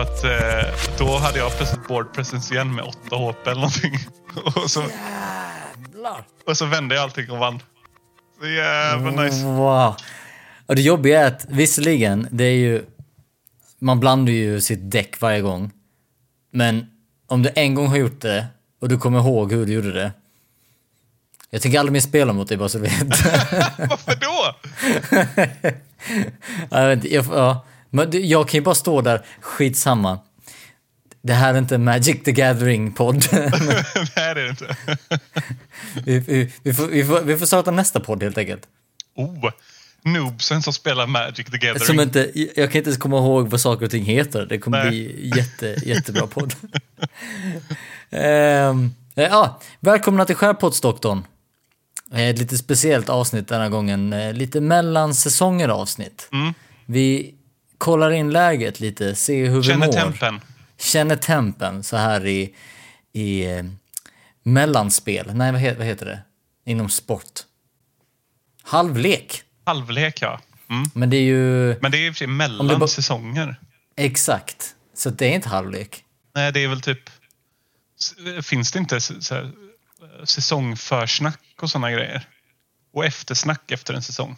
Så att eh, då hade jag plötsligt board presence igen med 8 HP eller någonting. och, så, Jävlar. och så vände jag allting och vann. Så jävla nice. Wow. Och det jobbiga är att visserligen, det är ju... Man blandar ju sitt däck varje gång. Men om du en gång har gjort det och du kommer ihåg hur du gjorde det. Jag tänker aldrig mer spela mot dig bara så du vet. Varför då? jag, vet inte, jag, ja. Men jag kan ju bara stå där, skitsamma. Det här är inte Magic the Gathering-podd. Nej, det är det inte. vi, vi, vi, får, vi, får, vi får starta nästa podd helt enkelt. Oh, noobsen som spelar Magic the Gathering. Som inte, jag kan inte ens komma ihåg vad saker och ting heter. Det kommer Nej. bli jätte, jättebra podd. Eh, ja, välkomna till Skärpoddsdoktorn. Eh, Ett lite speciellt avsnitt denna gången. eh, Lite mellan säsonger avsnitt. Mm. Vi kollar in läget lite, ser hur vi Känner mår. tempen. Känner tempen så här i, i eh, mellanspel. Nej, vad heter, vad heter det? Inom sport. Halvlek. Halvlek, ja. Mm. Men det är ju... Men det är och för sig mellan säsonger. Exakt. Så det är inte halvlek. Nej, det är väl typ... Finns det inte så här, säsongförsnack och såna grejer? Och eftersnack efter en säsong?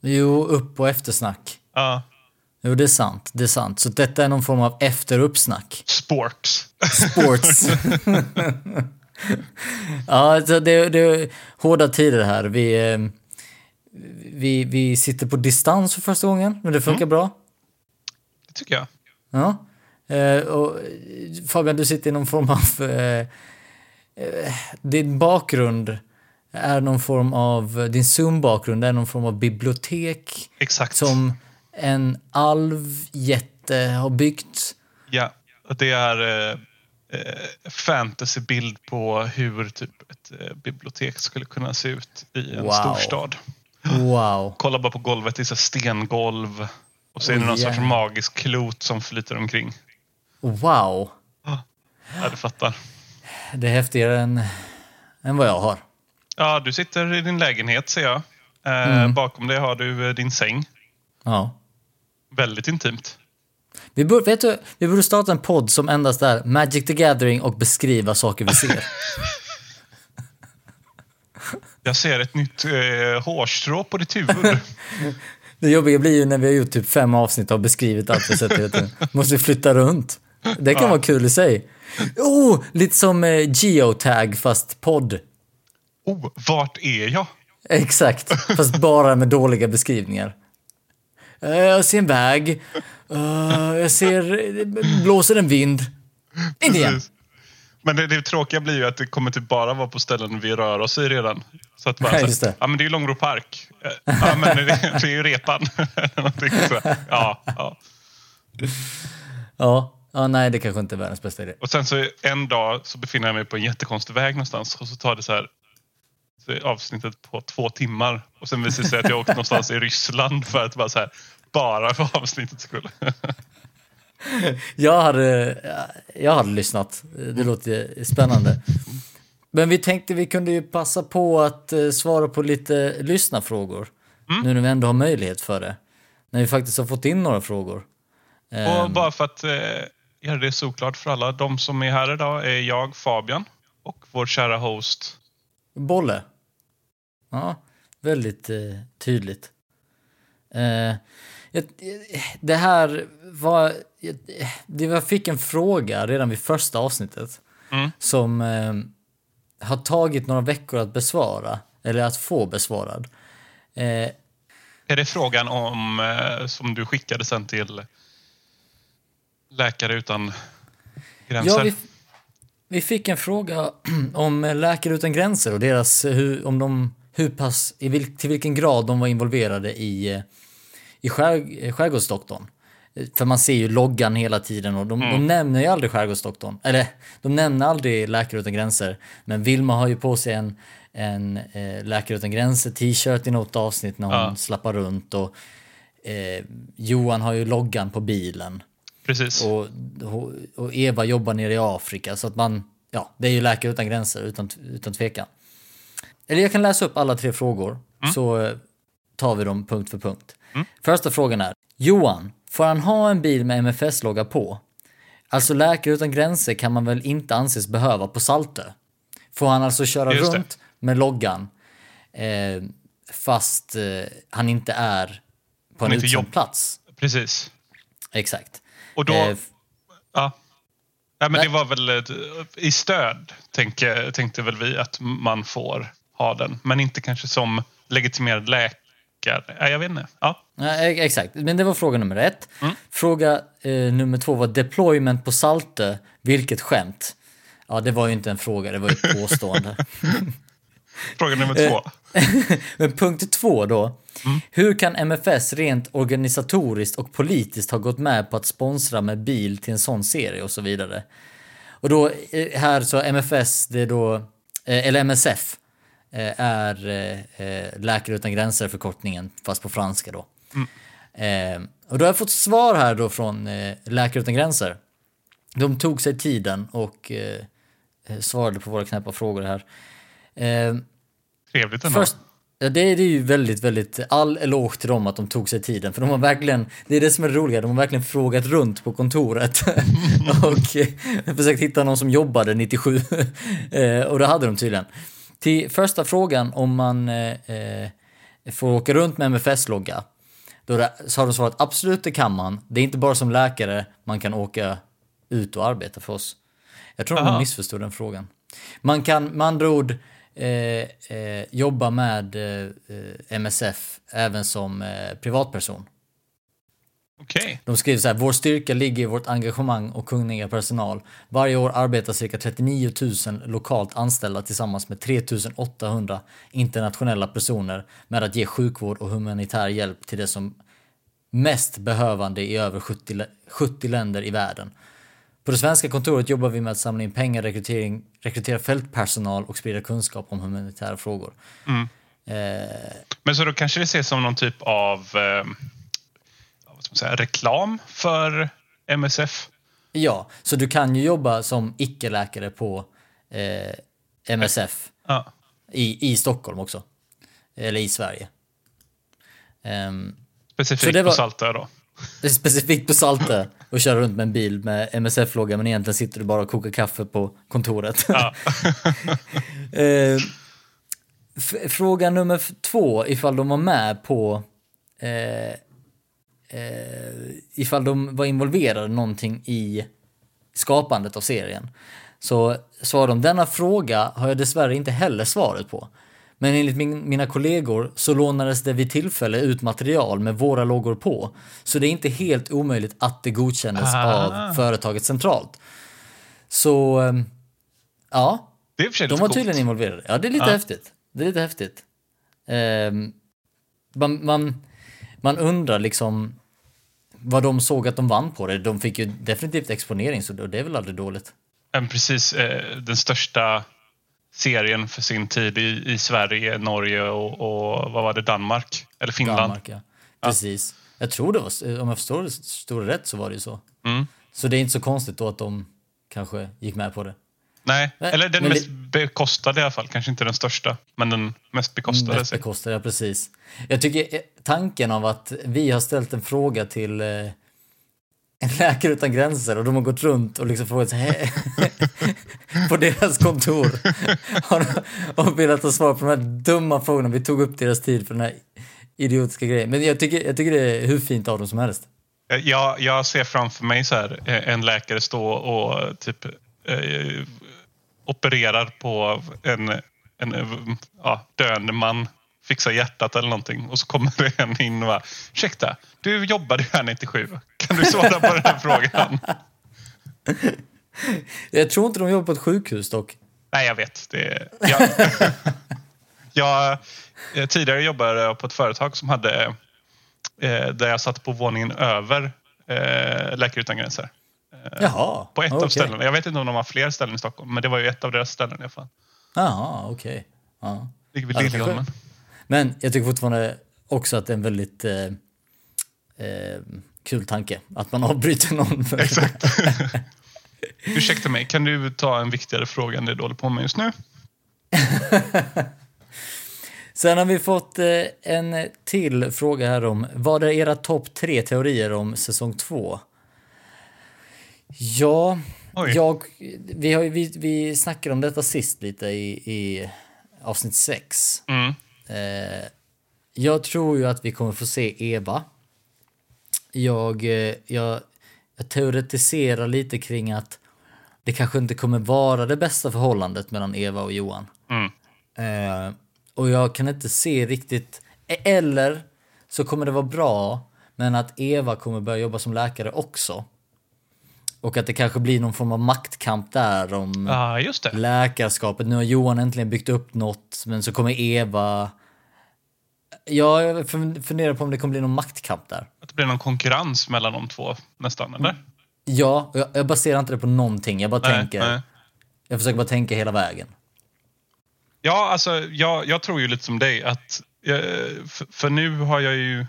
Jo, upp och eftersnack. Ja. Jo, det är sant. Det är sant. Så detta är någon form av efter-uppsnack. Sports. Sports. ja, det, det är hårda tider här. Vi, eh, vi, vi sitter på distans för första gången, men det funkar bra. Det tycker jag. Ja. Eh, och Fabian, du sitter i någon form av... Eh, din bakgrund är någon form av... Din Zoom-bakgrund är någon form av bibliotek Exakt. som en alvjätte har byggt. Ja, och det är eh, eh, fantasybild på hur typ ett eh, bibliotek skulle kunna se ut i en Wow. storstad. Wow. Kolla bara på golvet, det är så stengolv. Och så är det Oh, någon sorts yeah. magisk klot som flyter omkring. Wow. Ja, du fattar. Det är häftigare än, än vad jag har. Ja, du sitter i din lägenhet ser jag. Eh, Mm. Bakom dig har du eh, din säng. Ja. Väldigt intimt. Vi borde, vet du, vi borde starta en podd som endast är Magic the Gathering och beskriva saker vi ser. Jag ser ett nytt eh, hårstrå på ditt huvud. Det jobbiga blir ju när vi har gjort typ fem avsnitt och beskrivit allt vi sett. Måste vi flytta runt. Det kan Ja. vara kul i sig. Oh, lite som eh, geotag fast podd. oh, vart är jag? Exakt, fast bara med dåliga beskrivningar. Eh, jag ser en väg. Eh, jag ser... blåser en vind. Inte igen. Men det, det tråkiga blir ju att det kommer typ bara vara på ställen vi rör oss i redan. Så att bara, Ja, just det. ja men det är ju Långbro park. Eh, Ja men det, det är ju repan. Ja, ja. Ja. ja, nej det kanske inte är världens bästa idé. Och sen så en dag så befinner jag mig på en jättekonstig väg någonstans och så tar det så här avsnittet på två timmar. Och sen visar det sig att jag åkt någonstans i Ryssland för att bara så här, bara för avsnittets skull. Jag hade, jag hade lyssnat. Det låter spännande. Men vi tänkte vi kunde ju passa på att eh, svara på lite lyssnarfrågor. Nu när vi ändå har möjlighet för det. När vi faktiskt har fått in några frågor. Och Ehm, bara för att eh, göra det såklart för alla. De som är här idag är jag, Fabian och vår kära host. Bolle. Ja, väldigt eh, tydligt. Eh, det här var... Jag, fick en fråga redan vid första avsnittet. Mm. Som eh, har tagit några veckor att besvara. Eller att få besvarad. Eh, Är det frågan om eh, som du skickade sen till Läkare utan gränser? ja, vi, vi fick en fråga om Läkare utan gränser och deras, hur, om de, hur pass, till vilken grad de var involverade i, eh, i skär, Skärgårdsdoktorn. Eh, För man ser ju loggan hela tiden och de, de nämner ju aldrig Skärgårdsdoktorn. Eller, de nämner aldrig Läkare utan gränser. Men Vilma har ju på sig en, en eh, Läkare utan gränser t-shirt i något avsnitt när hon Ja. slappar runt. Och eh, Johan har ju loggan på bilen. Precis. Och, och Eva jobbar nere i Afrika så att man, ja, det är ju Läkare utan gränser utan, utan tvekan. Eller jag kan läsa upp alla tre frågor så eh, tar vi dem punkt för punkt. Första frågan är, Johan, får han ha en bil med MFS-logga på? Alltså Läkare Utan Gränser kan man väl inte anses behöva på Saltö? Får han alltså köra Just det. runt med loggan eh, fast eh, han inte är på en inte utsänd jobb- plats? Precis. Exakt. Och då... Eh, ja. ja, men Nej. det var väl ett, i stöd tänke, tänkte väl vi att man får ha den. Men inte kanske som legitimerad läkare. Ja, jag vet inte. Ja. Ja, e- exakt, men det var fråga nummer ett. Mm. Fråga eh, nummer två var deployment på Saltö. Vilket skämt. Ja, det var ju inte en fråga, det var ju ett påstående. Fråga nummer Eh, två. men punkt två då. Mm. Hur kan MFS rent organisatoriskt och politiskt ha gått med på att sponsra med bil till en sån serie och så vidare? Och då eh, här så MFS, det är då, eh, eller MSF, eh, är eh, eh, Läkare Utan Gränser förkortningen, fast på franska då. Eh, och då har jag fått svar här då från eh, Läkare Utan Gränser. De tog sig tiden och eh, eh, svarade på våra knäppa frågor här. Eh, Trevligt ändå. Först, ja, det är ju väldigt, väldigt, all eloge till dem att de tog sig tiden. För de har verkligen, det är det som är det roliga, de har verkligen frågat runt på kontoret. och eh, försökt hitta någon som jobbade 97. eh, och det hade de tydligen. Till första frågan om man eh, eh, får åka runt med MFS-logga. Då har de svarat absolut det kan man. Det är inte bara som läkare man kan åka ut och arbeta för oss. Jag tror de missförstod den frågan. Man kan med andra ord eh, eh, jobba med eh, eh, MSF även som privatperson. Okej. De skriver så här, vår styrka ligger i vårt engagemang och kunniga personal. Varje år arbetar cirka 39 000 lokalt anställda tillsammans med 3 800 internationella personer med att ge sjukvård och humanitär hjälp till det som mest behövande i över 70, lä- 70 länder i världen. På det svenska kontoret jobbar vi med att samla in pengar, rekrytering, rekrytera fältpersonal och sprida kunskap om humanitära frågor. Eh, Men så då kanske det ses som någon typ av eh, säga, reklam för MSF? Ja, så du kan ju jobba som icke-läkare på eh, MSF Ja. i, i Stockholm också. Eller i Sverige. Ehm, Specifikt var- på Saltö då? specifikt på Saltö och köra runt med en bil med MSF-logga men egentligen sitter du bara och kokar kaffe på kontoret. Ja. F- fråga nummer två, ifall de var med på... Eh, eh, ifall de var involverade någonting i skapandet av serien. Så svarade de, denna fråga har jag dessvärre inte heller svaret på. Men enligt min, mina kollegor så lånades det vid tillfälle ut material med våra loggor på. Så det är inte helt omöjligt att det godkändes Ah. av företaget centralt. Så, eh, ja, de var tydligen involverade. Ja, det är lite Ja. häftigt. Det är lite häftigt. Ehm, man, man, man undrar liksom vad de såg att de vann på det. De fick ju definitivt exponering, så det är väl aldrig dåligt. Men precis eh, den största serien för sin tid i, i Sverige, Norge och, och vad var det, Danmark? Eller Finland? Danmark, ja. Precis. Jag tror det var, om jag förstår det, förstår det rätt så var det ju så. Mm. Så det är inte så konstigt då att de kanske gick med på det. Nej, Nej, eller den men mest det- bekostade i alla fall. Kanske inte den största, men den mest bekostade. Mest bekostade, ja precis. Jag tycker eh, tanken av att vi har ställt en fråga till eh, en läkare utan gränser och de har gått runt och liksom frågat här, på deras kontor och, velat ha svar på de här dumma frågorna. Vi tog upp deras tid för den här idiotiska grejen. Men jag tycker, jag tycker det är hur fint av dem som helst. Jag, jag ser framför mig så här, eh, en läkare stå och typ eh, opererar på en, en ja, döende man, fixar hjärtat eller någonting och så kommer det en in och bara ursäkta, du jobbade ju här 97. Kan du svara på den här frågan? Jag tror inte de jobbar på ett sjukhus dock. Nej, jag vet. Det, jag, jag, eh, tidigare jobbade jag på ett företag som hade eh, där jag satt på våningen över eh, Läkare utan gränser. Jaha, På ett av okej. ställena. Jag vet inte om de har fler ställen i Stockholm, men det var ju ett av deras ställen i alla fall. Jaha, okej. Ja. Ligger vid Ja, Liljeholmen. Men jag tycker fortfarande också att det är en väldigt eh, eh, kul tanke. Att man avbryter någon. För, Exakt. Ursäkta mig, kan du ta en viktigare fråga än det du håller på med just nu? Sen har vi fått eh, en till fråga här om vad är era topp tre teorier om säsong två? Ja, Oj. jag, vi, har, vi, vi snackade om detta sist lite i, i avsnitt 6. Mm. Eh, jag tror ju att vi kommer få se Eva. Jag, eh, jag, jag teoretiserar lite kring att det kanske inte kommer vara det bästa förhållandet mellan Eva och Johan. Mm. Eh, och jag kan inte se riktigt... Eller så kommer det vara bra, men att Eva kommer börja jobba som läkare också. Och att det kanske blir någon form av maktkamp där om det. läkarskapet. Nu har Johan äntligen byggt upp något, men så kommer Eva... Ja, jag fun- funderar på om det kommer bli någon maktkamp där. Att det blir någon konkurrens mellan de två nästan, eller? Ja, jag, jag baserar inte det på någonting. Jag bara Nej, tänker... nej. Jag försöker bara tänka hela vägen. Ja, alltså jag, jag tror ju lite som dig att eh, för, för nu har jag ju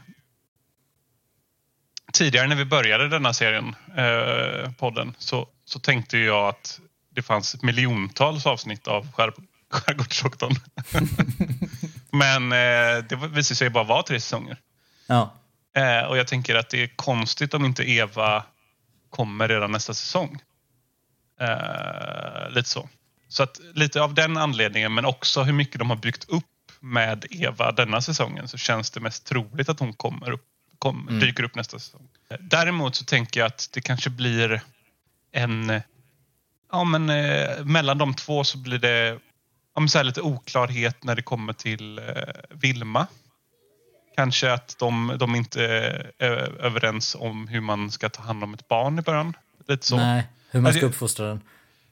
tidigare när vi började denna serien, eh, podden, så, så tänkte jag att det fanns miljontals avsnitt av skär, Skärgårdsdoktorn. Men eh, det visade sig bara vara tre säsonger. Ja. Eh, och jag tänker att det är konstigt om inte Eva kommer redan nästa säsong. Eh, lite så. Så att lite av den anledningen men också hur mycket de har byggt upp med Eva denna säsongen så känns det mest troligt att hon kommer upp, kom, dyker upp nästa säsong. Eh, Däremot så tänker jag att det kanske blir en... eh, Ja men eh, mellan de två så blir det ja, men så lite oklarhet när det kommer till eh, Vilma. Kanske att de, de inte är överens om hur man ska ta hand om ett barn i början. Lite så. Nej, hur man ska det- uppfostra den.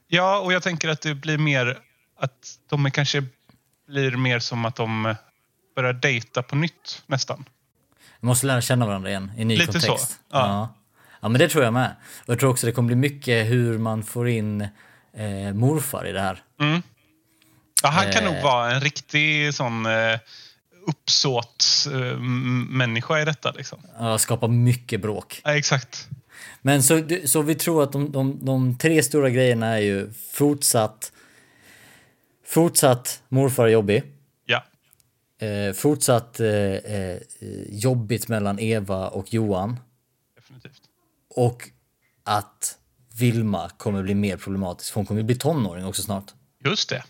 Ja, och jag tänker att det blir mer att de kanske blir mer som att de börjar dejta på nytt nästan. Vi måste lära känna varandra igen i ny Lite så, kontext. ja. Ja. ja, men det tror jag med. Och jag tror också det kommer bli mycket hur man får in eh, morfar i det här. Mm. Ja, han kan Eh. nog vara en riktig sån eh, uppsåtsmänniska i detta. Liksom. Ja, skapa mycket bråk. Ja, exakt. Men så, så vi tror att de, de, de tre stora grejerna är ju fortsatt Fortsatt morfar är jobbig. Eh, fortsatt eh, eh, jobbigt mellan Eva och Johan. definitivt. Och att Vilma kommer bli mer problematisk. för Hon kommer bli tonåring också snart. Just det.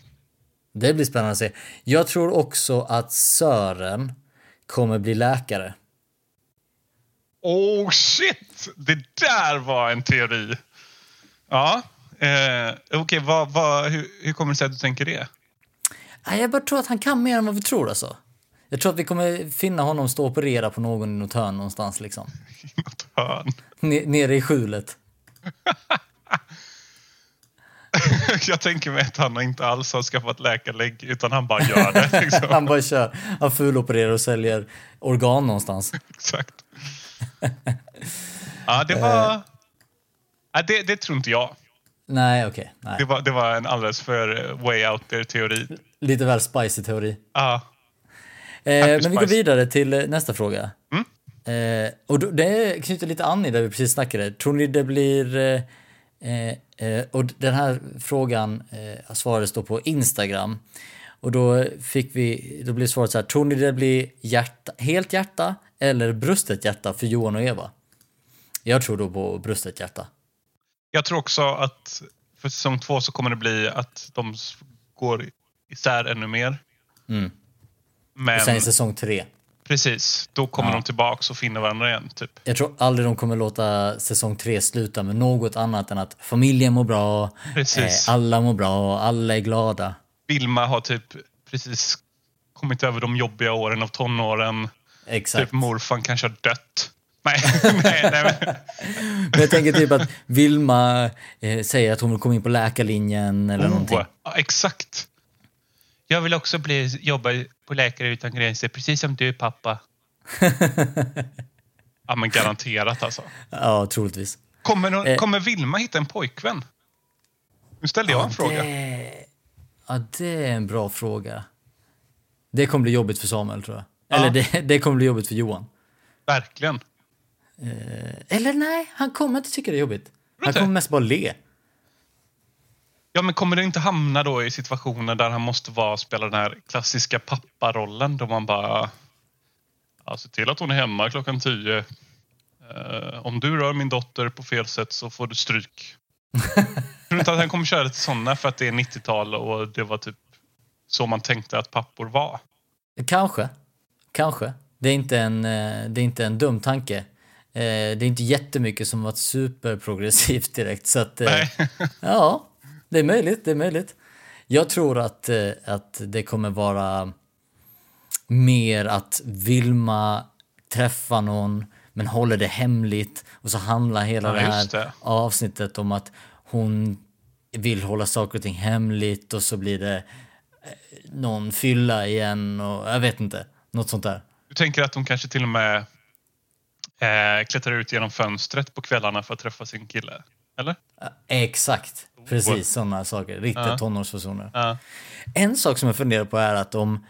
Det blir spännande att se. Jag tror också att Sören kommer bli läkare. Oh shit! Det där var en teori. Ja. Eh, Okej, vad, hur, hur kommer det sig att du tänker det? Nej, jag bara tror att han kan mer än vad vi tror alltså. Jag tror att vi kommer finna honom stå och operera på någon i något hörn någonstans liksom. Något hörn. N- nere i skjulet. Jag tänker mig att han inte alls har skaffat läkarlägg utan han bara gör det. Liksom. Han bara kör. Han fulopererar och säljer organ någonstans. Exakt. Ja, det var... Ja, det, det tror inte jag. Nej, okej. nej. Det var, det var en alldeles för eh, way out there-teori. Lite väl spicy teori. Ja, Eh, Happy men vi går vidare till eh, nästa fråga. Mm. Eh, och då, det knyter lite an i det vi precis snackade. Tror ni det blir... Eh, eh, eh, och den här frågan eh, svarades då på Instagram. Och då fick vi... Då blev svaret så här. Tror ni det blir hjärta, helt hjärta eller brustet hjärta för Johan och Eva? Jag tror då på brustet hjärta. Jag tror också att för säsong två så kommer det bli att de går isär ännu mer. Mm. Men Och sen i säsong tre. precis, då kommer Ja. de tillbaks och finner varandra igen. Typ. Jag tror aldrig de kommer låta säsong tre sluta med något annat än att familjen mår bra, Precis. eh, alla mår bra, alla är glada. Vilma har typ precis kommit över de jobbiga åren av tonåren. Exakt. Typ morfan kanske har dött. Nej, nej, nej. men- jag tänker typ att Vilma eh, säger att hon vill komma in på läkarlinjen eller någonting. Oh, ja, exakt. Jag vill också bli, jobba på Läkare utan gränser, precis som du pappa. ja, men garanterat alltså. Ja, troligtvis. Kommer, någon, Eh. kommer Vilma hitta en pojkvän? Nu ställde jag en fråga. Det... Ja, det är en bra fråga. Det kommer bli jobbigt för Samuel tror jag. Ja. Eller det, det kommer bli jobbigt för Johan. Verkligen. Eller nej, han kommer inte tycka det är jobbigt. Han kommer mest bara le. Ja, men kommer det inte hamna då i situationer där han måste vara spela den här klassiska papparollen då man bara... Ja, se till att hon är hemma klockan tio. Eh, Eh, om du rör min dotter på fel sätt så får du stryk. Tror du inte att han kommer köra lite sådana för att det är 90-tal och det var typ så man tänkte att pappor var? Kanske. Kanske. Det är inte en, eh, det är inte en dum tanke. Eh, Det är inte jättemycket som varit superprogressivt direkt. Så att, eh, ja, det är möjligt. Det är möjligt. Jag tror att, eh, att det kommer vara mer att Vilma träffar någon men håller det hemligt och så handlar hela Ja, det här det. avsnittet om att hon vill hålla saker och ting hemligt och så blir det någon fylla igen och jag vet inte, något sånt där. Du tänker att de kanske till och med eh, klättrar ut genom fönstret på kvällarna för att träffa sin kille? Eller? Exakt, precis sådana saker. Riktiga Ja. tonårspersoner. Ja. En sak som jag funderar på är att om,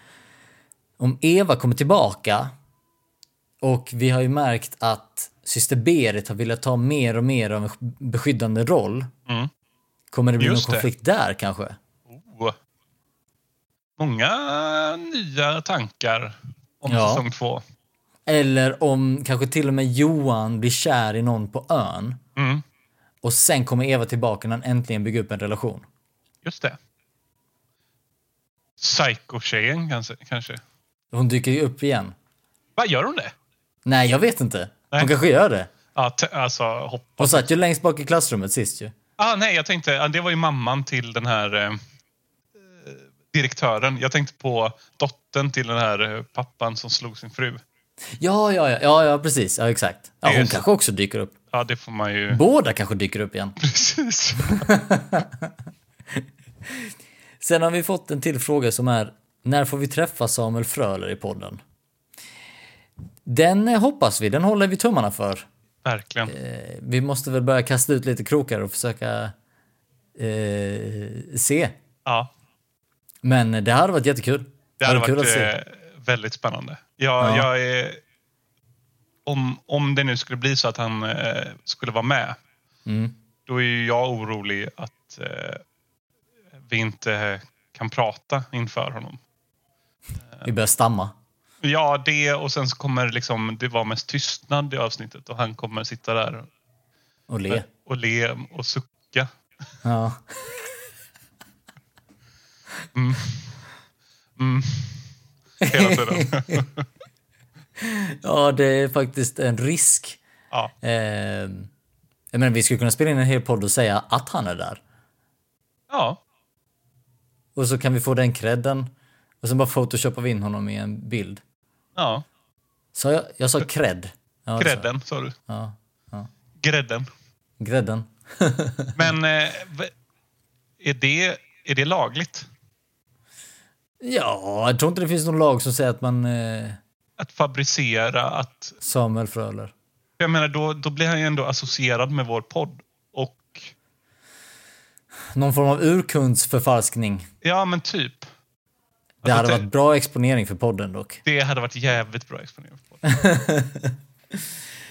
om Eva kommer tillbaka och vi har ju märkt att syster Berit har velat ta mer och mer av en beskyddande roll. Mm. Kommer det bli Just någon det. konflikt där kanske? Oh. Många nya tankar om Ja. säsong två. Eller om kanske till och med Johan blir kär i någon på ön Mm. och sen kommer Eva tillbaka när han äntligen bygger upp en relation. Just det. Psycho-tjejen kanske, kanske. Hon dyker ju upp igen. Vad gör hon det? Nej, jag vet inte. Nej. Hon kanske gör det. Ja, alltså hoppas. Hon satt ju längst bak i klassrummet sist ju. Ah, nej, jag tänkte, det var ju mamman till den här eh, direktören. Jag tänkte på dottern till den här eh, pappan som slog sin fru. Ja, ja, ja, ja, ja precis. Ja, exakt. Ja, hon kanske också dyker upp. Ja, det får man ju... Båda kanske dyker upp igen. Precis. Sen har vi fått en till fråga som är när får vi träffa Samuel Fröler i podden? Den eh, hoppas vi, den håller vi tummarna för. Verkligen. Eh, Vi måste väl börja kasta ut lite krokar och försöka eh, se. Ja, Men det hade varit jättekul. det hade kul varit att se. Väldigt spännande. Jag, Ja. jag är... Om, om det nu skulle bli så att han eh, skulle vara med, Mm. då är ju jag orolig att eh, vi inte kan prata inför honom. Vi börjar stamma. Ja, det och sen så kommer liksom, det vara mest tystnad i avsnittet och han kommer sitta där Och le. och le och sucka. Ja. Mm. Hela tiden. ja, det är faktiskt en risk. ja, Eh, jag menar, vi skulle kunna spela in en hel podd och säga att han är där. ja, Och så kan vi få den credden. Och sen bara photoshopar vi in honom i en bild. ja. Så jag, jag sa cred. Ja. Grädden sa du. Ja, Grädden. grädden. Men eh, är, det, är det lagligt? Ja, jag tror inte det finns någon lag som säger att man eh, Att fabricera att... Samuel Fröler. Jag menar, då, då blir han ju ändå associerad med vår podd. Och Någon form av urkundsförfalskning. ja, men typ. Det Alltså, hade det- varit bra exponering för podden dock. Det hade varit jävligt bra exponering för podden.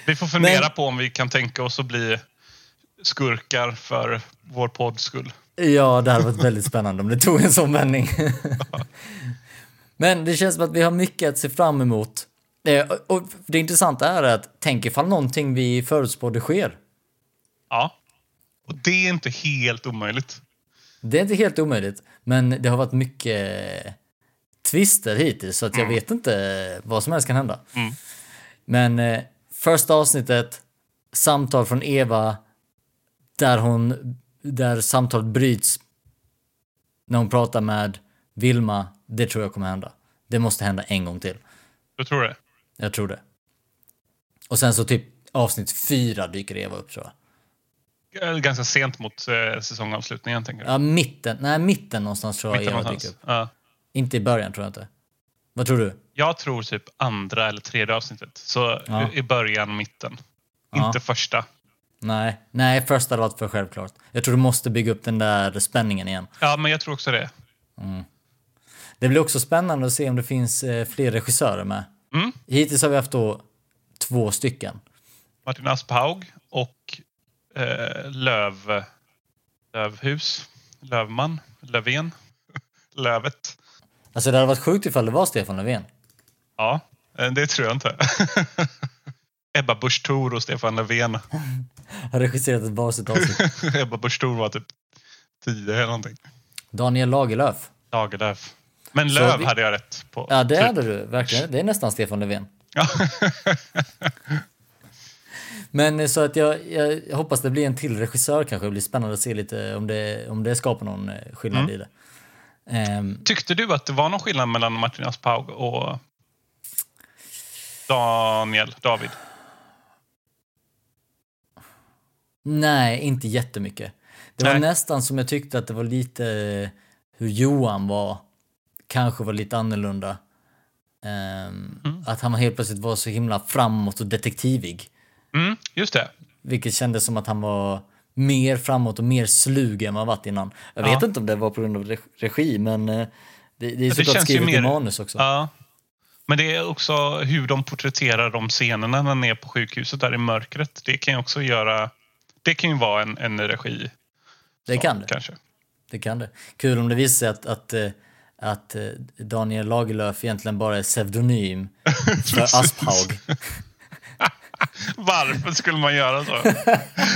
Vi får fundera Men- på om vi kan tänka oss att bli skurkar för vår podds skull. Ja, det hade varit väldigt spännande om det tog en sån vändning. Men det känns som att vi har mycket att se fram emot. Eh, och- det intressanta är att tänk ifall någonting vi förutspådde sker. Ja. Och det är inte helt omöjligt. Det är inte helt omöjligt, men det har varit mycket twister hittills så att jag vet inte vad som helst kan hända. Mm. Men eh, första avsnittet, samtal från Eva, där hon, där samtalet bryts när hon pratar med Vilma, det tror jag kommer hända. Det måste hända en gång till. Du tror det? Jag tror det. Och sen så typ avsnitt fyra dyker Eva upp tror jag. Ganska sent mot eh, säsongavslutningen, tänker jag. Ja, mitten, nej mitten någonstans tror jag Mitten Eva någonstans. dyker upp. Ja. Inte i början tror jag inte. Vad tror du? Jag tror typ andra eller tredje avsnittet. Så Ja. i början, mitten. Ja. Inte första. Nej, nej, första hade varit för självklart. Jag tror du måste bygga upp den där spänningen igen. Ja, men jag tror också det. Det blir också spännande att se om det finns eh, fler regissörer med. Mm. Hittills har vi haft då två stycken. Martin Asphaug och eh, Löv, Lövhus, Lövman, Löfven, Lövet. Alltså det hade varit sjukt ifall det var Stefan Löfven. Ja, eh, det tror jag inte. Ebba Busch Thor och Stefan Löfven. Har regisserat ett varsitt avsnitt. Ebba Busch Thor var typ 10 eller någonting. Daniel Lagerlöf. Lagerlöf. Men Löv vi- hade jag rätt på. Ja, det Typ. hade du verkligen. Det är nästan Stefan Löfven. Men eh, så att jag, jag, hoppas det blir en till regissör kanske. Det blir spännande att se lite om det, om det skapar någon eh, skillnad Mm. i det. Ehm, Tyckte du att det var någon skillnad mellan Martin Aspaug och Daniel, David? Nej, inte jättemycket. Det var Nej. nästan som jag tyckte att det var lite eh, hur Johan var. Kanske var lite annorlunda. Ehm, Mm. Att han helt plötsligt var så himla framåt och detektivig. Mm, just det. Vilket kändes som att han var mer framåt och mer slug än vad han varit innan. Jag Ja. vet inte om det var på grund av re- regi, men eh, det, det är det såklart skrivet i mer- manus också. Ja. Men det är också hur de porträtterar de scenerna när han är på sjukhuset där i mörkret. Det kan ju också göra... Det kan ju vara en, en regi. det kan det. Kanske. Det kan det. Kul om det visar sig att, att, eh, att eh, Daniel Lagerlöf egentligen bara är pseudonym för Asphaug. Varför skulle man göra så?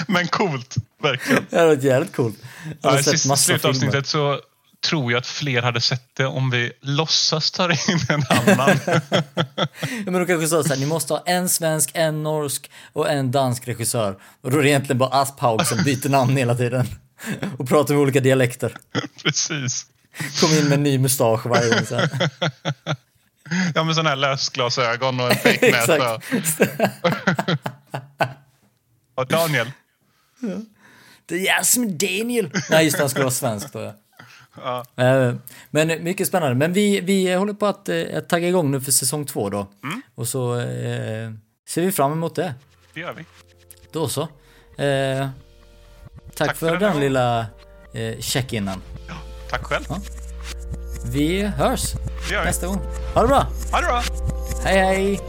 Men coolt, verkligen. Det hade varit jävligt coolt. Jag Ja, har I sett sista massa filmer. så tror jag att fler hade sett det om vi låtsas ta in en annan. Ja, men de kanske sa såhär, ni måste ha en svensk, en norsk och en dansk regissör. Och då är det egentligen bara Asphaug som byter namn hela tiden. Och pratar med olika dialekter. Precis. Kom in med en ny mustasch varje gång. Så här. Ja, med sådana här lösglasögon och en fejknäsa. Och Daniel. Det är jag som är Daniel. Nej, just det, han skulle vara svensk då ja. Ja. Eh, men mycket spännande. Men vi, vi håller på att, eh, att tagga igång nu för säsong två då. Mm. Och så eh, ser vi fram emot det. Det gör vi. Då så. Eh, tack, tack, för, för den, den lilla eh, check-inen. Ja, tack själv. Ja. Vi hörs det gör vi. nästa gång. Ha det bra! Ha det bra! Hej hej!